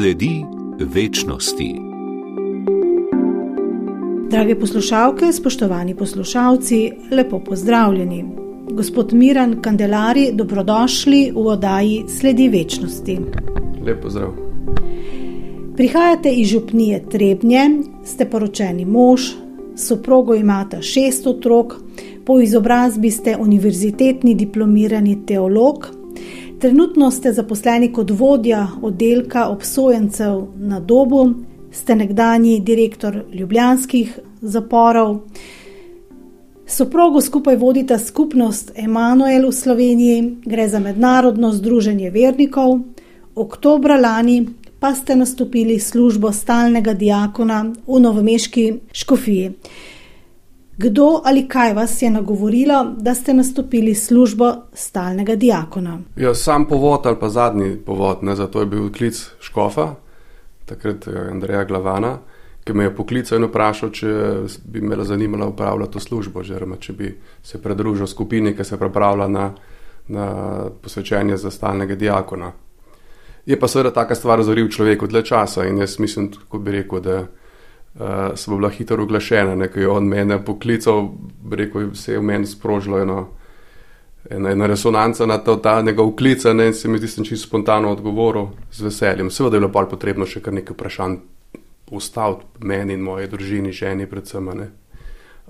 Sledi večnosti. Drage poslušalke, spoštovani poslušalci, lepo pozdravljeni. Gospod Miran Kandelari, dobrodošli v oddaji Sledi večnosti. Lepo zdrav. Prihajate iz župnije Trebnje, ste poročeni mož, soprogo imate šest otrok, po izobrazbi ste univerzitetni diplomirani teolog. Trenutno ste zaposleni kot vodja oddelka obsojencev na dobu, ste nekdani direktor ljubljanskih zaporov. Soprogo skupaj vodita skupnost Emanuel v Sloveniji, gre za mednarodno združenje vernikov. Oktobra lani pa ste nastopili službo stalnega diakona v Novomeški škofiji. Kdo ali kaj vas je nagovorilo, da ste nastopili službo stalnega diakona? Ja, sam povod ali pa zadnji povod, ne, zato je bil klic škofa, takrat Andreja Glavana, ki me je poklical in vprašal, če bi me zanimalo upravljati to službo, oziroma če bi se pridružil skupini, ki se pripravlja na, na posvečenje za stalnega diakona. Je pa seveda taka stvar zoril človeku dlje časa in jaz mislim, kot bi rekel, da uh, so bila hitro oglašena, nekaj on mene poklical, rekel, se je v meni sprožilo eno, ena, ena resonanca na to, ta njegov klic, in se mi zdi, sem čisto spontano odgovoril z veseljem. Seveda je bilo pa potrebno še kar nekaj vprašanj ustaviti meni in moje družini, ženi predvsem. Ne.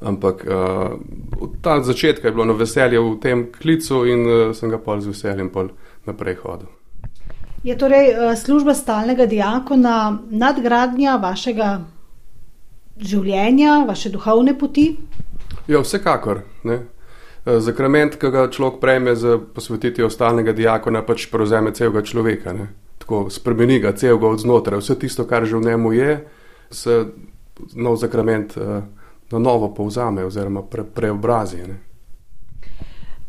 Ampak uh, ta začetek je bilo na veselje v tem klicu in uh, sem ga pa z veseljem naprej hodil. Je torej služba stalnega diakona nadgradnja vašega življenja, vaše duhovne poti? Ja, vsekakor. Ne. Zakrament, ki ga človek prejme za posvetitev ostalnega diakona, pač prevzame celega človeka. Ne. Tako spremeni ga celega od znotraj. Vse tisto, kar že v njemu je, se nov zakrament na novo povzame oziroma pre, preobrazi. Ne.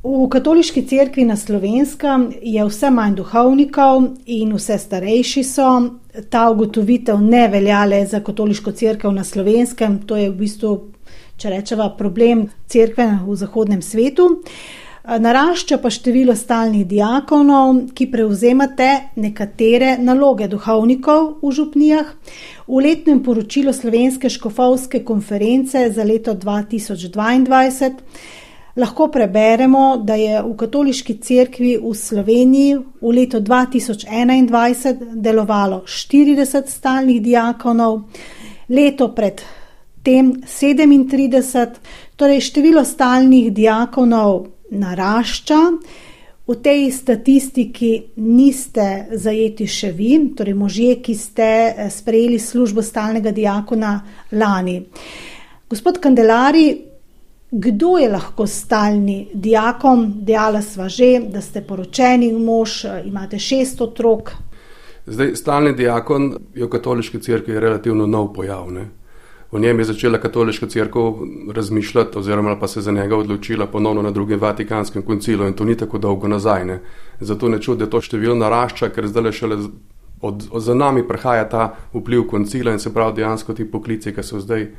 V katoliški cerkvi na slovenskem je vse manj duhovnikov in vse starejši so. Ta ugotovitev ne velja le za katoliško cerkev na slovenskem, to je v bistvu, če rečemo, problem cerkve v zahodnem svetu. Narašča pa število stalnih diakonov, ki prevzemate nekatere naloge duhovnikov v župnijah. V letnem poročilu Slovenske škofovske konference za leto 2022 lahko preberemo, da je v katoliški cerkvi v Sloveniji v letu 2021 delovalo 40 stalnih diakonov, leto pred tem 37, torej število stalnih diakonov narašča. V tej statistiki niste zajeti še vi, torej možje, ki ste sprejeli službo stalnega diakona lani. Gospod Kandelari, Kdo je lahko stalni diakon? Dejala sva že, da ste poročeni mož, imate šest otrok. Zdaj, stalni diakon je v katoliški crkvi relativno nov pojav. Ne? V njem je začela katoliška crkva razmišljati, oziroma pa se za njega odločila ponovno na drugem Vatikanskem koncilu in to ni tako dolgo nazaj. Ne? Zato ne čudi, da to število narašča, ker zdaj le šele od, od za nami prihaja ta vpliv koncila in se pravi dejansko ti poklici, ki so zdaj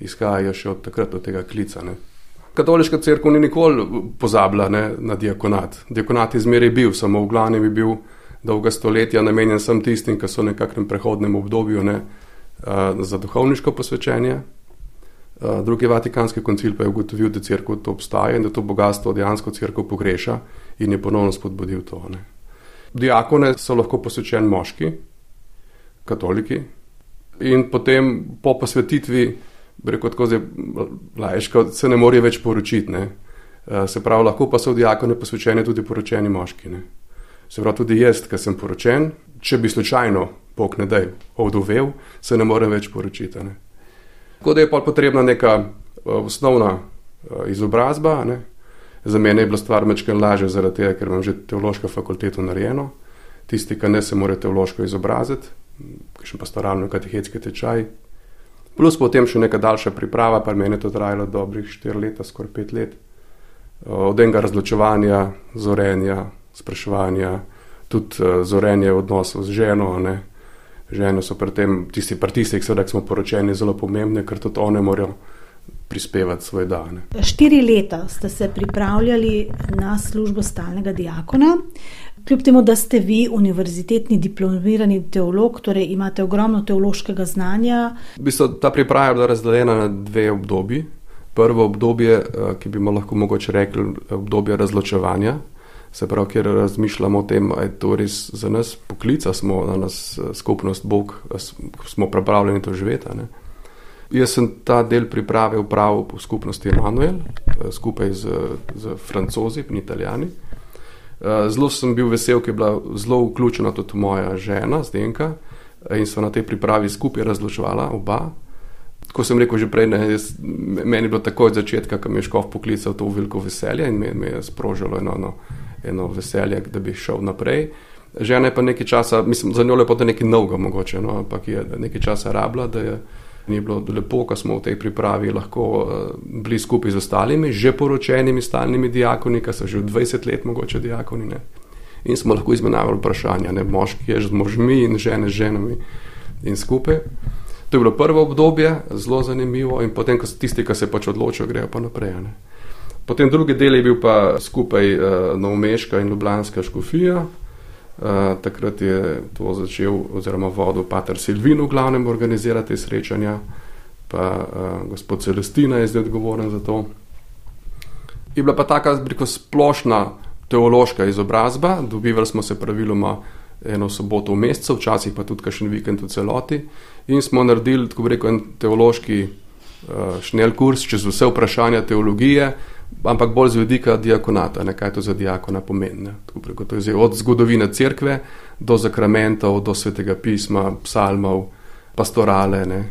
izhajajo še od takrat, od tega klica. Ne? Katoliška crkva ni nikoli pozabila ne, na diakonat. Diakonat je zmeraj bil, samo v glavnem je bil dolga stoletja namenjen sem tistim, ki so v nekakšnem prehodnem obdobju ne, uh, za duhovniško posvečenje. Uh, drugi vatikanski koncil pa je ugotovil, da crkva to obstaja in da to bogatstvo dejansko crkva pogreša in je ponovno spodbudil to. Ne. Diakone so lahko posvečeni moški, katoliki, in potem po posvetitvi rekel tako zdaj, lajško, se ne morejo več poročiti. Ne? Eh, se pravi, lahko pa so v diakone posvečeni tudi poročeni moški. Ne? Se pravi, tudi jaz, ki sem poročen, če bi slučajno pokne dej ovdovel, se ne morem več poročiti. Ne? Tako da je pa potrebna neka uh, osnovna uh, izobrazba. Ne? Za mene je bila stvar mečken lažja, zaradi tega, ker imam že teološko fakulteto narejeno. Tisti, ki ne se morajo teološko izobraziti, še pa staralno katehetski tečaj, Plus potem še neka daljša priprava, pa meni je to trajalo dobrih 4 leta, skoraj 5 let. Od enega razločevanja, zorenja, spraševanja, tudi zorenje odnosov z ženo. Ne. Žene so pri tem, tisti partisti, ki smo poročeni, zelo pomembne, ker tudi one morajo prispevati svoj dan. Štiri leta ste se pripravljali na službo stalnega diakona. Kljub temu, da ste vi univerzitetni diplomirani teolog, torej imate ogromno teološkega znanja. V bistvu ta priprava je bila razdeljena na dve obdobji. Prvo obdobje, eh, ki bi lahko mogoče rekli obdobje razločevanja, se pravi, kjer razmišljamo o tem, da je to res za nas poklica, smo na nas eh, skupnost Bog, smo pripravljeni to živeti. Ne? Jaz sem ta del priprave upravil po skupnosti Emanuel, eh, skupaj z, z francozi in italijani. Eh, zelo sem bil vesel, ker je bila zelo vključena tudi moja žena, Zdenka, in so na tej pripravi skupaj razločevala oba. Ko sem rekel že prej, ne, jaz, meni je bilo takoj od začetka, ko mi je škof poklical to veliko veselje in me, me je sprožilo eno, eno, eno veselje, da bi šel naprej. Žena je pa nekaj časa, mislim, za njo je pa nekaj novega mogoče, no, ampak je nekaj časa rabila, da je. Ni bilo lepo, ko smo v tej pripravi lahko uh, bili skupaj z ostalimi, že poročenimi stalnimi diakoni, ki so že 20 let mogoče diakoni. Ne? In smo lahko izmenjavali vprašanja, ne moški je z možmi in žene z ženami in skupaj. To je bilo prvo obdobje, zelo zanimivo, in potem, ko so tisti, ki se pač odločijo, grejo pa naprej. Ne? Potem drugi del je bil pa skupaj uh, Novomeška in Ljubljanska škofija, Uh, takrat je to začel, oziroma vodil Pater Silvin, v glavnem organizirati srečanja, pa uh, gospod Celestina je zdaj odgovoren za to. Je bila pa taka, rekel, splošna teološka izobrazba, dobivali smo se praviloma eno soboto v mesecu, včasih pa tudi kakšen vikend v celoti, in smo naredili, tako bi rekel, en teološki uh, šnel kurs čez vse vprašanja teologije ampak bolj z vidika diakonata, ne, kaj to za diakona pomeni. Preko, to je od zgodovine cerkve do zakramentov, do svetega pisma, psalmov, pastorale, ne,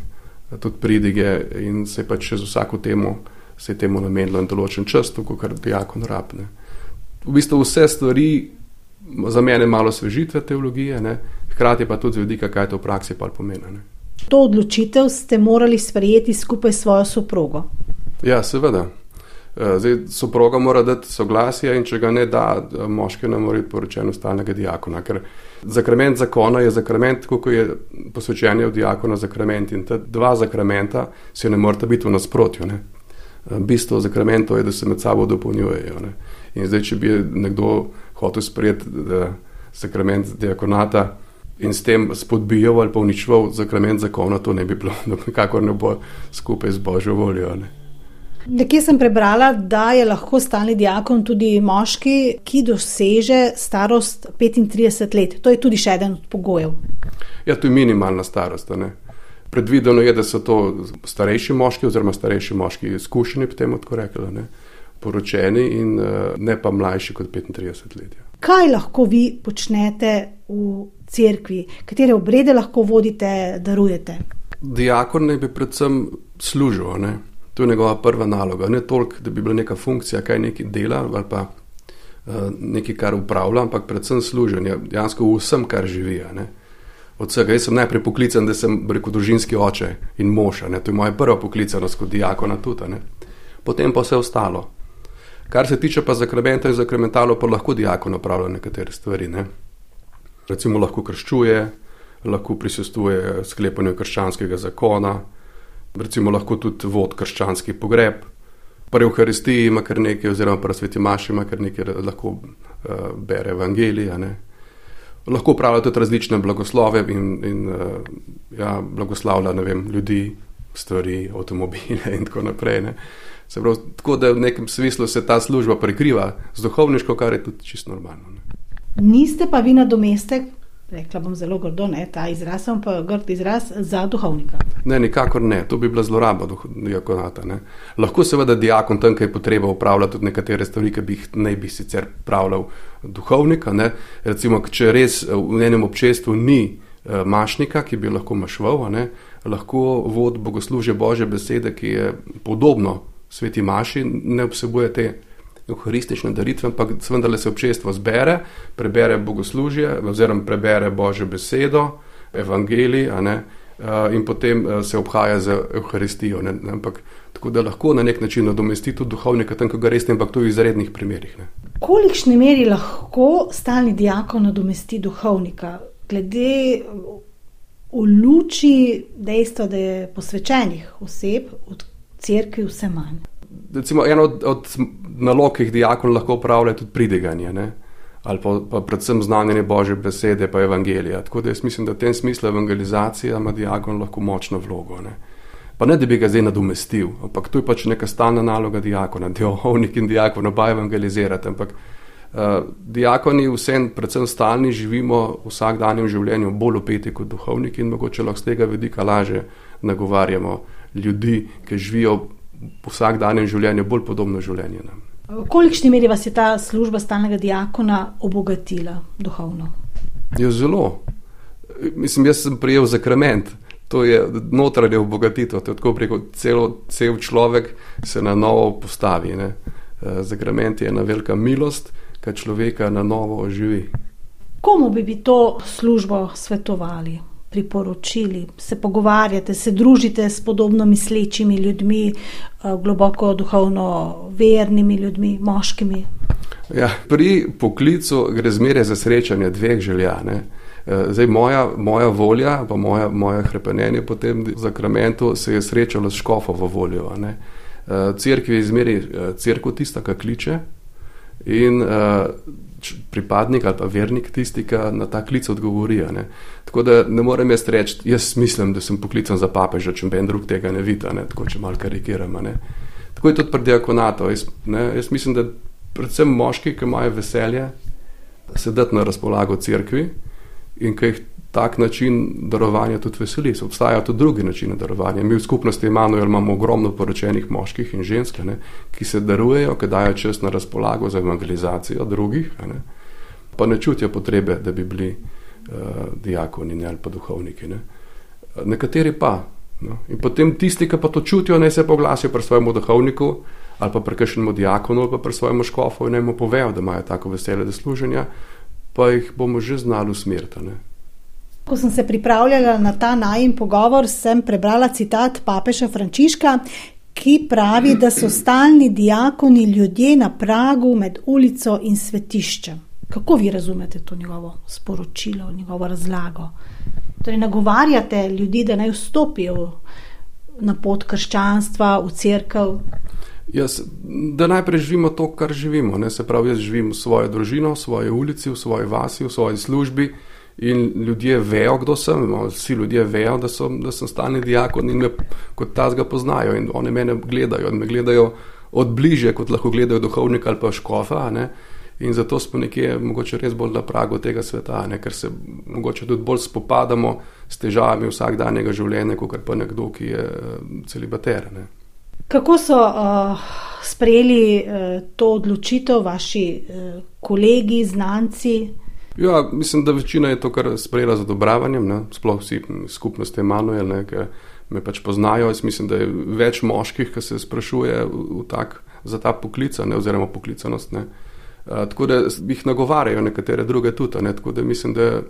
tudi pridige in se je pač čez vsako temo, se je temu namenilo in določen čas, tako kar diakon rabne. V bistvu vse stvari za mene malo svežitve teologije, ne, hkrati pa tudi z vidika, kaj to v praksi pa pomeni. Ne. To odločitev ste morali sprejeti skupaj s svojo soprogo. Ja, seveda. Eh, zdaj, soproga mora dati soglasje in če ga ne da, eh, moški ne more biti poročen v stalnega diakona. Ker zakrament zakona je zakrament, kot je posvečenje v diakona zakrament in ta dva zakramenta se ne morata biti v nasprotju. Ne? Eh, bistvo zakramentov je, da se med sabo dopolnjujejo. Ne? In zdaj, če bi nekdo hotel sprejeti zakrament diakonata in s tem spodbijal ali pa uničeval zakrament zakona, to ne bi bilo, nikakor ne bo skupaj z božjo voljo. Ne? Nekje sem prebrala, da je lahko stalni diakon tudi moški, ki doseže starost 35 let. To je tudi še eden od pogojev. Ja, to je minimalna starost. Predvideno je, da so to starejši moški, oziroma starejši moški, izkušeni, potem tako rekli, ne? poročeni in eh, ne pa mlajši kot 35 let. Ja. Kaj lahko vi počnete v cerkvi, katere obrede lahko vodite, darujete? Diakon naj bi predvsem služil. Ne? To je njegova prva naloga. Ne toliko, da bi bila neka funkcija, kaj neki dela ali pa uh, nekaj, kar upravlja, ampak predvsem služenje, dejansko vsem, kar živi. Od vsega, jaz sem najprej poklican, da sem rekel družinski oče in mož, to je moja prva poklicanost kot diakona tudi, potem pa vse ostalo. Kar se tiče pa zakramenta in zakramentalo, pa lahko diakon opravlja nekatere stvari. Ne? Recimo lahko krščuje, lahko prisustuje sklepanju krščanskega zakona, recimo lahko tudi vod krščanski pogreb. Pri Euharistiji ima kar nekaj, oziroma pri Sveti Maši ima kar nekaj, lahko uh, bere Evangelija. Ne. Lahko pravi tudi različne blagoslove in, in uh, ja, blagoslavlja vem, ljudi, stvari, avtomobile in tako naprej. Pravi, tako da v nekem smislu se ta služba prekriva z duhovniško, kar je tudi čisto normalno. Ne. Niste pa vi na domestek rekla bom zelo grdo, ne, ta izraz, pa grd izraz za duhovnika. Ne, nikakor ne, to bi bila zloraba diakonata. Ne. Lahko seveda diakon tam, kaj je potreba upravljati tudi nekatere stvari, ki bi jih ne bi sicer upravljal duhovnika. Ne. Recimo, če res v enem občestvu ni uh, mašnika, ki bi lahko mašval, ne, lahko vod bogoslužje Bože besede, ki je podobno sveti maši, ne vsebuje te euharistične daritve, ampak vendarle se občestvo zbere, prebere bogoslužje, oziroma prebere Božjo besedo, evangelij, in potem se obhaja z euharistijo. Ne, ne, ampak tako da lahko na nek način nadomesti tudi duhovnika, tam, ko ga res ne, ampak to je v izrednih primerih. Ne. Kolikšni meri lahko stalni diakon nadomesti duhovnika, glede v luči dejstva, da je posvečenih oseb od cerkvi vse manj? Recimo, eno od, od nalog, ki jih diakon lahko upravlja, je tudi pridiganje. Ne? ali pa, pa predvsem znanje Božje besede, pa evangelija. Tako da jaz mislim, da v tem smislu evangelizacija ima diakon lahko močno vlogo. Ne. Pa ne, da bi ga zdaj nadomestil, ampak to je pač neka stalna naloga diakona, diakovnik in diakon, oba evangelizirati. Ampak uh, diakoni vsem, predvsem stalni, živimo v vsakdanjem življenju bolj upeti kot duhovniki in mogoče lahko z tega vidika laže nagovarjamo ljudi, ki živijo vsakdanjem življenju bolj podobno življenje nam. V kolikšni meri vas je ta služba stalnega diakona obogatila duhovno? Je ja, zelo. Mislim, jaz sem prijel zakrament. To je notranje obogatitev, to je tako preko celo, cel človek se na novo postavi. Ne. Eh, zakrament je ena velika milost, ki človeka na novo oživi. Komu bi, bi to službo svetovali? Priporočili, se pogovarjate, se družite s podobno mislečimi ljudmi, eh, globoko duhovno vernimi ljudmi, moškimi. Ja, pri poklicu gre zmeraj za srečanje dveh želja. Ne? Eh, zdaj, moja, moja volja, pa moja, moje krepenje po tem zakramentu se je srečalo s škofovo voljo. Ne? Eh, cerkev je izmeri crkvo tista, ki kliče in pripadnik ali pa vernik tisti, ki na ta klic odgovori. Ne. Tako da ne morem jaz reči, jaz mislim, da sem poklican za papeža, če ben drug tega ne vidi, tako če mal karikiramo. Tako je tudi pri diakonatu. Jaz, jaz mislim, da predvsem moški, ki imajo veselje sedeti na razpolago crkvi in ki jih tak način darovanja tudi veseli. Obstajajo tudi drugi načini darovanja. Mi v skupnosti Emanuel imamo ogromno poročenih moških in žensk, ne, ki se darujejo, ki dajo čas na razpolago za evangelizacijo drugih, ne, pa ne čutijo potrebe, da bi bili uh, diakoni ne, ali pa duhovniki. Ne. Nekateri pa. No. In potem tisti, ki pa to čutijo, naj se poglasijo pri svojemu duhovniku ali pa pri kakšnemu diakonu ali pa pri svojemu škofu in naj mu povejo, da imajo tako veselje do služenja, pa jih bomo že znali usmeriti. Ko sem se pripravljala na ta najmen pogovor, sem prebrala citat papeža Frančiška, ki pravi, da so stalni diakoni ljudje na pragu med ulico in svetiščem. Kako vi razumete to njegovo sporočilo, njegovo razlago? Torej, nagovarjate ljudi, da naj vstopijo na pot krščanstva, v crkv. Jaz, da najprej živimo to, kar živimo. Ne? Se pravi, jaz živim v svoji družini, v svoji ulici, v svoji vasi, v svoji službi. In ljudje vejo, kdo sem, no, vsi ljudje vejo, da, so, da sem stalni diakon in me kot tazga poznajo. In oni mene gledajo in me gledajo od bliže, kot lahko gledajo duhovnika ali pa škofa. Ne? In zato smo nekje mogoče res bolj na pragu tega sveta, ne? ker se mogoče tudi bolj spopadamo s težavami vsakdanjega življenja, kot pa nekdo, ki je eh, celibater. Ne? Kako so uh, sprejeli uh, to odločitev vaši uh, kolegi, znanci? Ja, mislim, da večina je to kar sprejela z odobravanjem, ne? sploh vsi skupnosti Emanuel, ki me pač poznajo. Jaz mislim, da je več moških, ki se sprašuje v, v tak, za ta poklic, oziroma poklicanost. Ne? A, tako da jih nagovarjajo nekatere druge tudi. Ne? Tako da mislim, da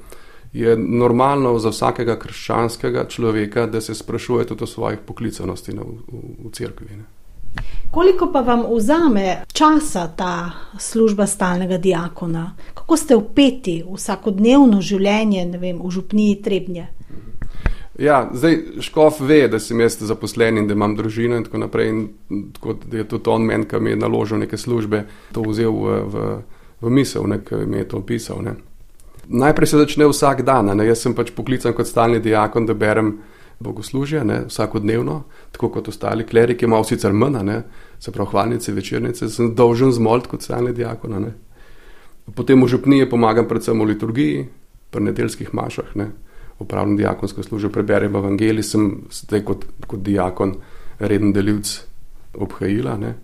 je normalno za vsakega krščanskega človeka, da se sprašuje tudi o svojih poklicanosti v, v, v cerkvi. Ne? Koliko pa vam vzame časa ta služba stalnega diakona? Kako ste upeti v vsakodnevno življenje, ne vem, v župniji Trebnje? Ja, zdaj Škof ve, da sem jaz zaposlen in da imam družino in tako naprej. In tako, da je tudi on meni, ki mi je naložil neke službe, to vzel v, v, v misel, ki mi je to opisal. Ne. Najprej se začne vsak dan. Ne. Jaz sem pač poklican kot stalni diakon, da berem bogoslužje, ne, vsakodnevno, tako kot ostali kleriki, malo sicer mna, ne, se pravi, hvalnice, večernice, sem dolžen zmolt kot stalni diakon. Ne. Potem v župniji pomagam predvsem v liturgiji, pri nedeljskih mašah, ne, upravljam diakonsko službo, preberem evangelij, sem zdaj kot, kot diakon reden delivc obhajila. Ne.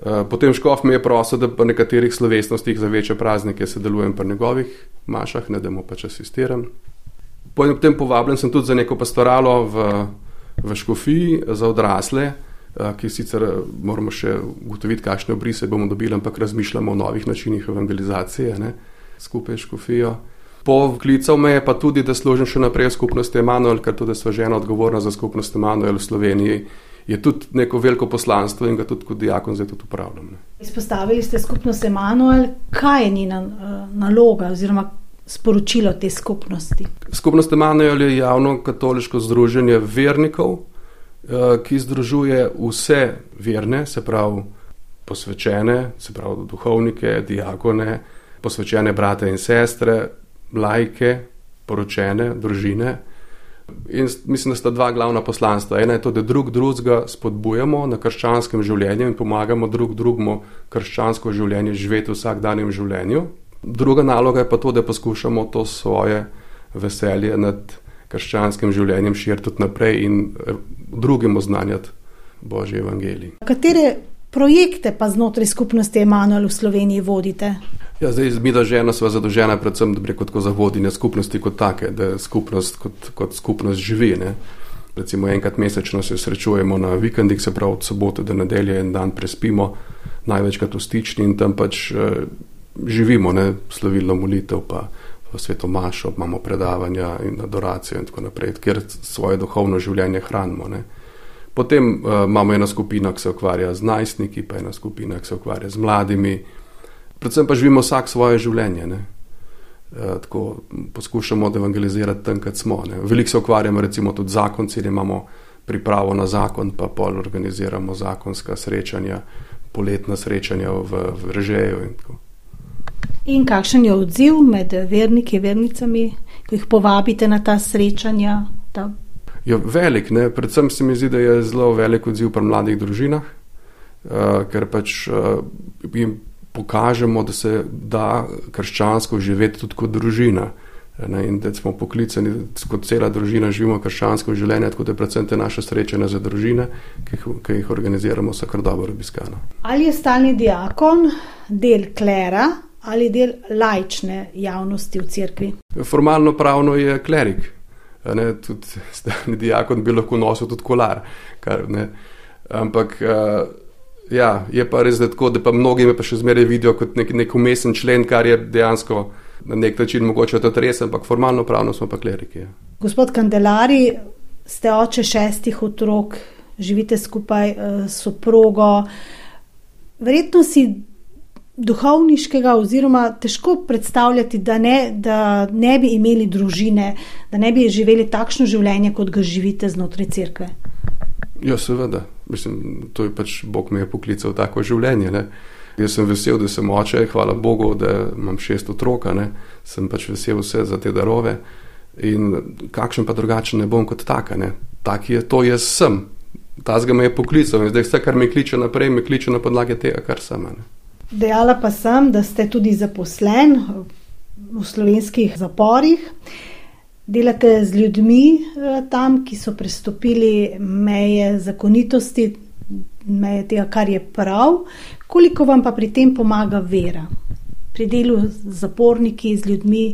Eh, potem škof mi je prosil, da po nekaterih slovesnostih za večje praznike sodelujem pri njegovih mašah, ne da mu pač asistiram. Potem povabljen sem tudi za neko pastoralo v, v Škofiji za odrasle, eh, ki sicer eh, moramo še ugotoviti, kakšne obrise bomo dobili, ampak razmišljamo o novih načinih evangelizacije ne, skupaj s Škofijo. Povklical me je pa tudi, da služim še naprej v skupnosti Emanuel, ker tudi sva žena odgovorna za skupnost Emanuel v Sloveniji. Je tudi neko veliko poslanstvo in ga tudi kot diakon zdaj tudi upravljam. Ne. Izpostavili ste skupnost Emanuel, kaj je njena naloga oziroma sporočilo te skupnosti? Skupnost Emanuel je javno katoliško združenje vernikov, eh, ki združuje vse verne, se pravi posvečene, se pravi duhovnike, diakone, posvečene brate in sestre, lajke, poročene, družine. In mislim, da sta dva glavna poslanstva. Ena je to, da drug drugega spodbujamo na krščanskem življenju in pomagamo drug drugemu krščansko življenje živeti v vsakdanjem življenju. Druga naloga je pa to, da poskušamo to svoje veselje nad krščanskim življenjem širiti tudi naprej in eh, drugim oznanjati Božji evangelij. Katere projekte pa znotraj skupnosti Emanuel v Sloveniji vodite? Ja, zdaj, mi, da žena, smo zadolžena predvsem kot za vodenje skupnosti kot take, da skupnost kot, kot skupnost živi. Ne. Recimo enkrat mesečno se srečujemo na vikendih, se pravi od sobote do nedelje en dan prespimo, največkrat v stični in tam pač eh, živimo, ne, slovilno molitev, pa v svetu mašo, imamo predavanja in adoracijo in tako naprej, ker svoje duhovno življenje hranimo. Ne. Potem uh, imamo eno skupino, ki se ukvarja z najstniki, pa ena skupina, ki se ukvarja z mladimi, predvsem pa živimo vsak svoje življenje. Ne? Uh, tako poskušamo evangelizirati tam, kjer smo. Ne? Veliko se ukvarjamo, recimo, tudi z zakonci, imamo pripravo na zakon, pa pol organiziramo zakonska srečanja, poletna srečanja v, v Režeju. In, in kakšen je odziv med verniki in vernicami, ko jih povabite na ta srečanja? Ta... Je ja, velik, ne? predvsem se mi zdi, da je zelo velik odziv pri mladih družinah, uh, ker pač uh, jim pokažemo, da se da krščansko živeti tudi kot družina. Ne, in da smo poklicani, kot cela družina, živimo krščansko življenje, tako da je predvsem te naše srečanje za družine, ki jih, ki jih organiziramo, vse kar dobro obiskano. Ali je stalni diakon del klera ali del lajčne javnosti v cerkvi? Formalno pravno je klerik. Ne, tudi stalni diakon bi lahko nosil tudi kolar. Kar, Ampak. Uh, Ja, je pa res, da, tako, da pa mnogi me pa še zmeraj vidijo kot nek, nek umesen člen, kar je dejansko na nek način mogoče tudi res, ampak formalno pravno smo pa kleriki. Ja. Gospod Kandelari, ste oče šestih otrok, živite skupaj eh, s soprogo. Verjetno si duhovniškega oziroma težko predstavljati, da ne, da ne bi imeli družine, da ne bi živeli takšno življenje, kot ga živite znotraj cerkve. Ja, seveda. Mislim, to je pač Bog me je poklical tako življenje. Ne? Jaz sem vesel, da sem oče, hvala Bogu, da imam šest otrok, sem pač vesel vse za te darove. In kakšen pa drugačen ne bom kot taka, ne? tak je to, jaz sem. Ta zga me je poklical in zdaj vse, kar me kliče naprej, me kliče na podlage tega, kar sem. Ne? Dejala pa sem, da ste tudi zaposlen v slovenskih zaporih. Delate z ljudmi eh, tam, ki so prestopili meje zakonitosti, meje tega, kar je prav, koliko vam pa pri tem pomaga vera, pri delu z zaporniki, z ljudmi,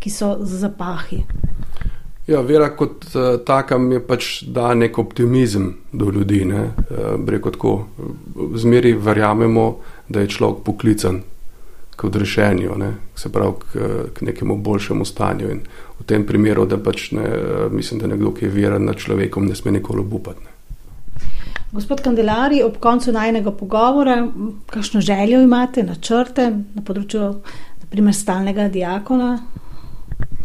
ki so z zapahi. Ja, vera kot uh, taka mi pač da nek optimizem do ljudi. Uh, Zmeri verjamemo, da je človek poklican k odrešenju, ne, se pravi k, k nekemu boljšemu stanju. In v tem primeru, da pač ne, mislim, da nekdo, ki je veren nad človekom, ne sme nikoli obupati. Ne. Gospod Kandelari, ob koncu najnega pogovora, kakšno željo imate, načrte na področju, naprimer, stalnega diakona?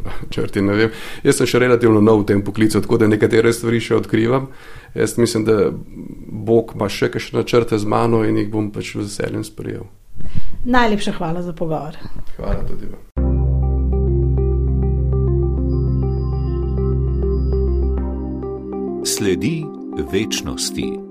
Črti, ne vem. Jaz sem še relativno nov v tem poklicu, tako da nekatere stvari še odkrivam. Jaz mislim, da Bog ima še kakšne načrte z mano in jih bom pač z veseljem sprejel. Najlepša hvala za pogovor. Hvala tudi vam. Sledi večnosti.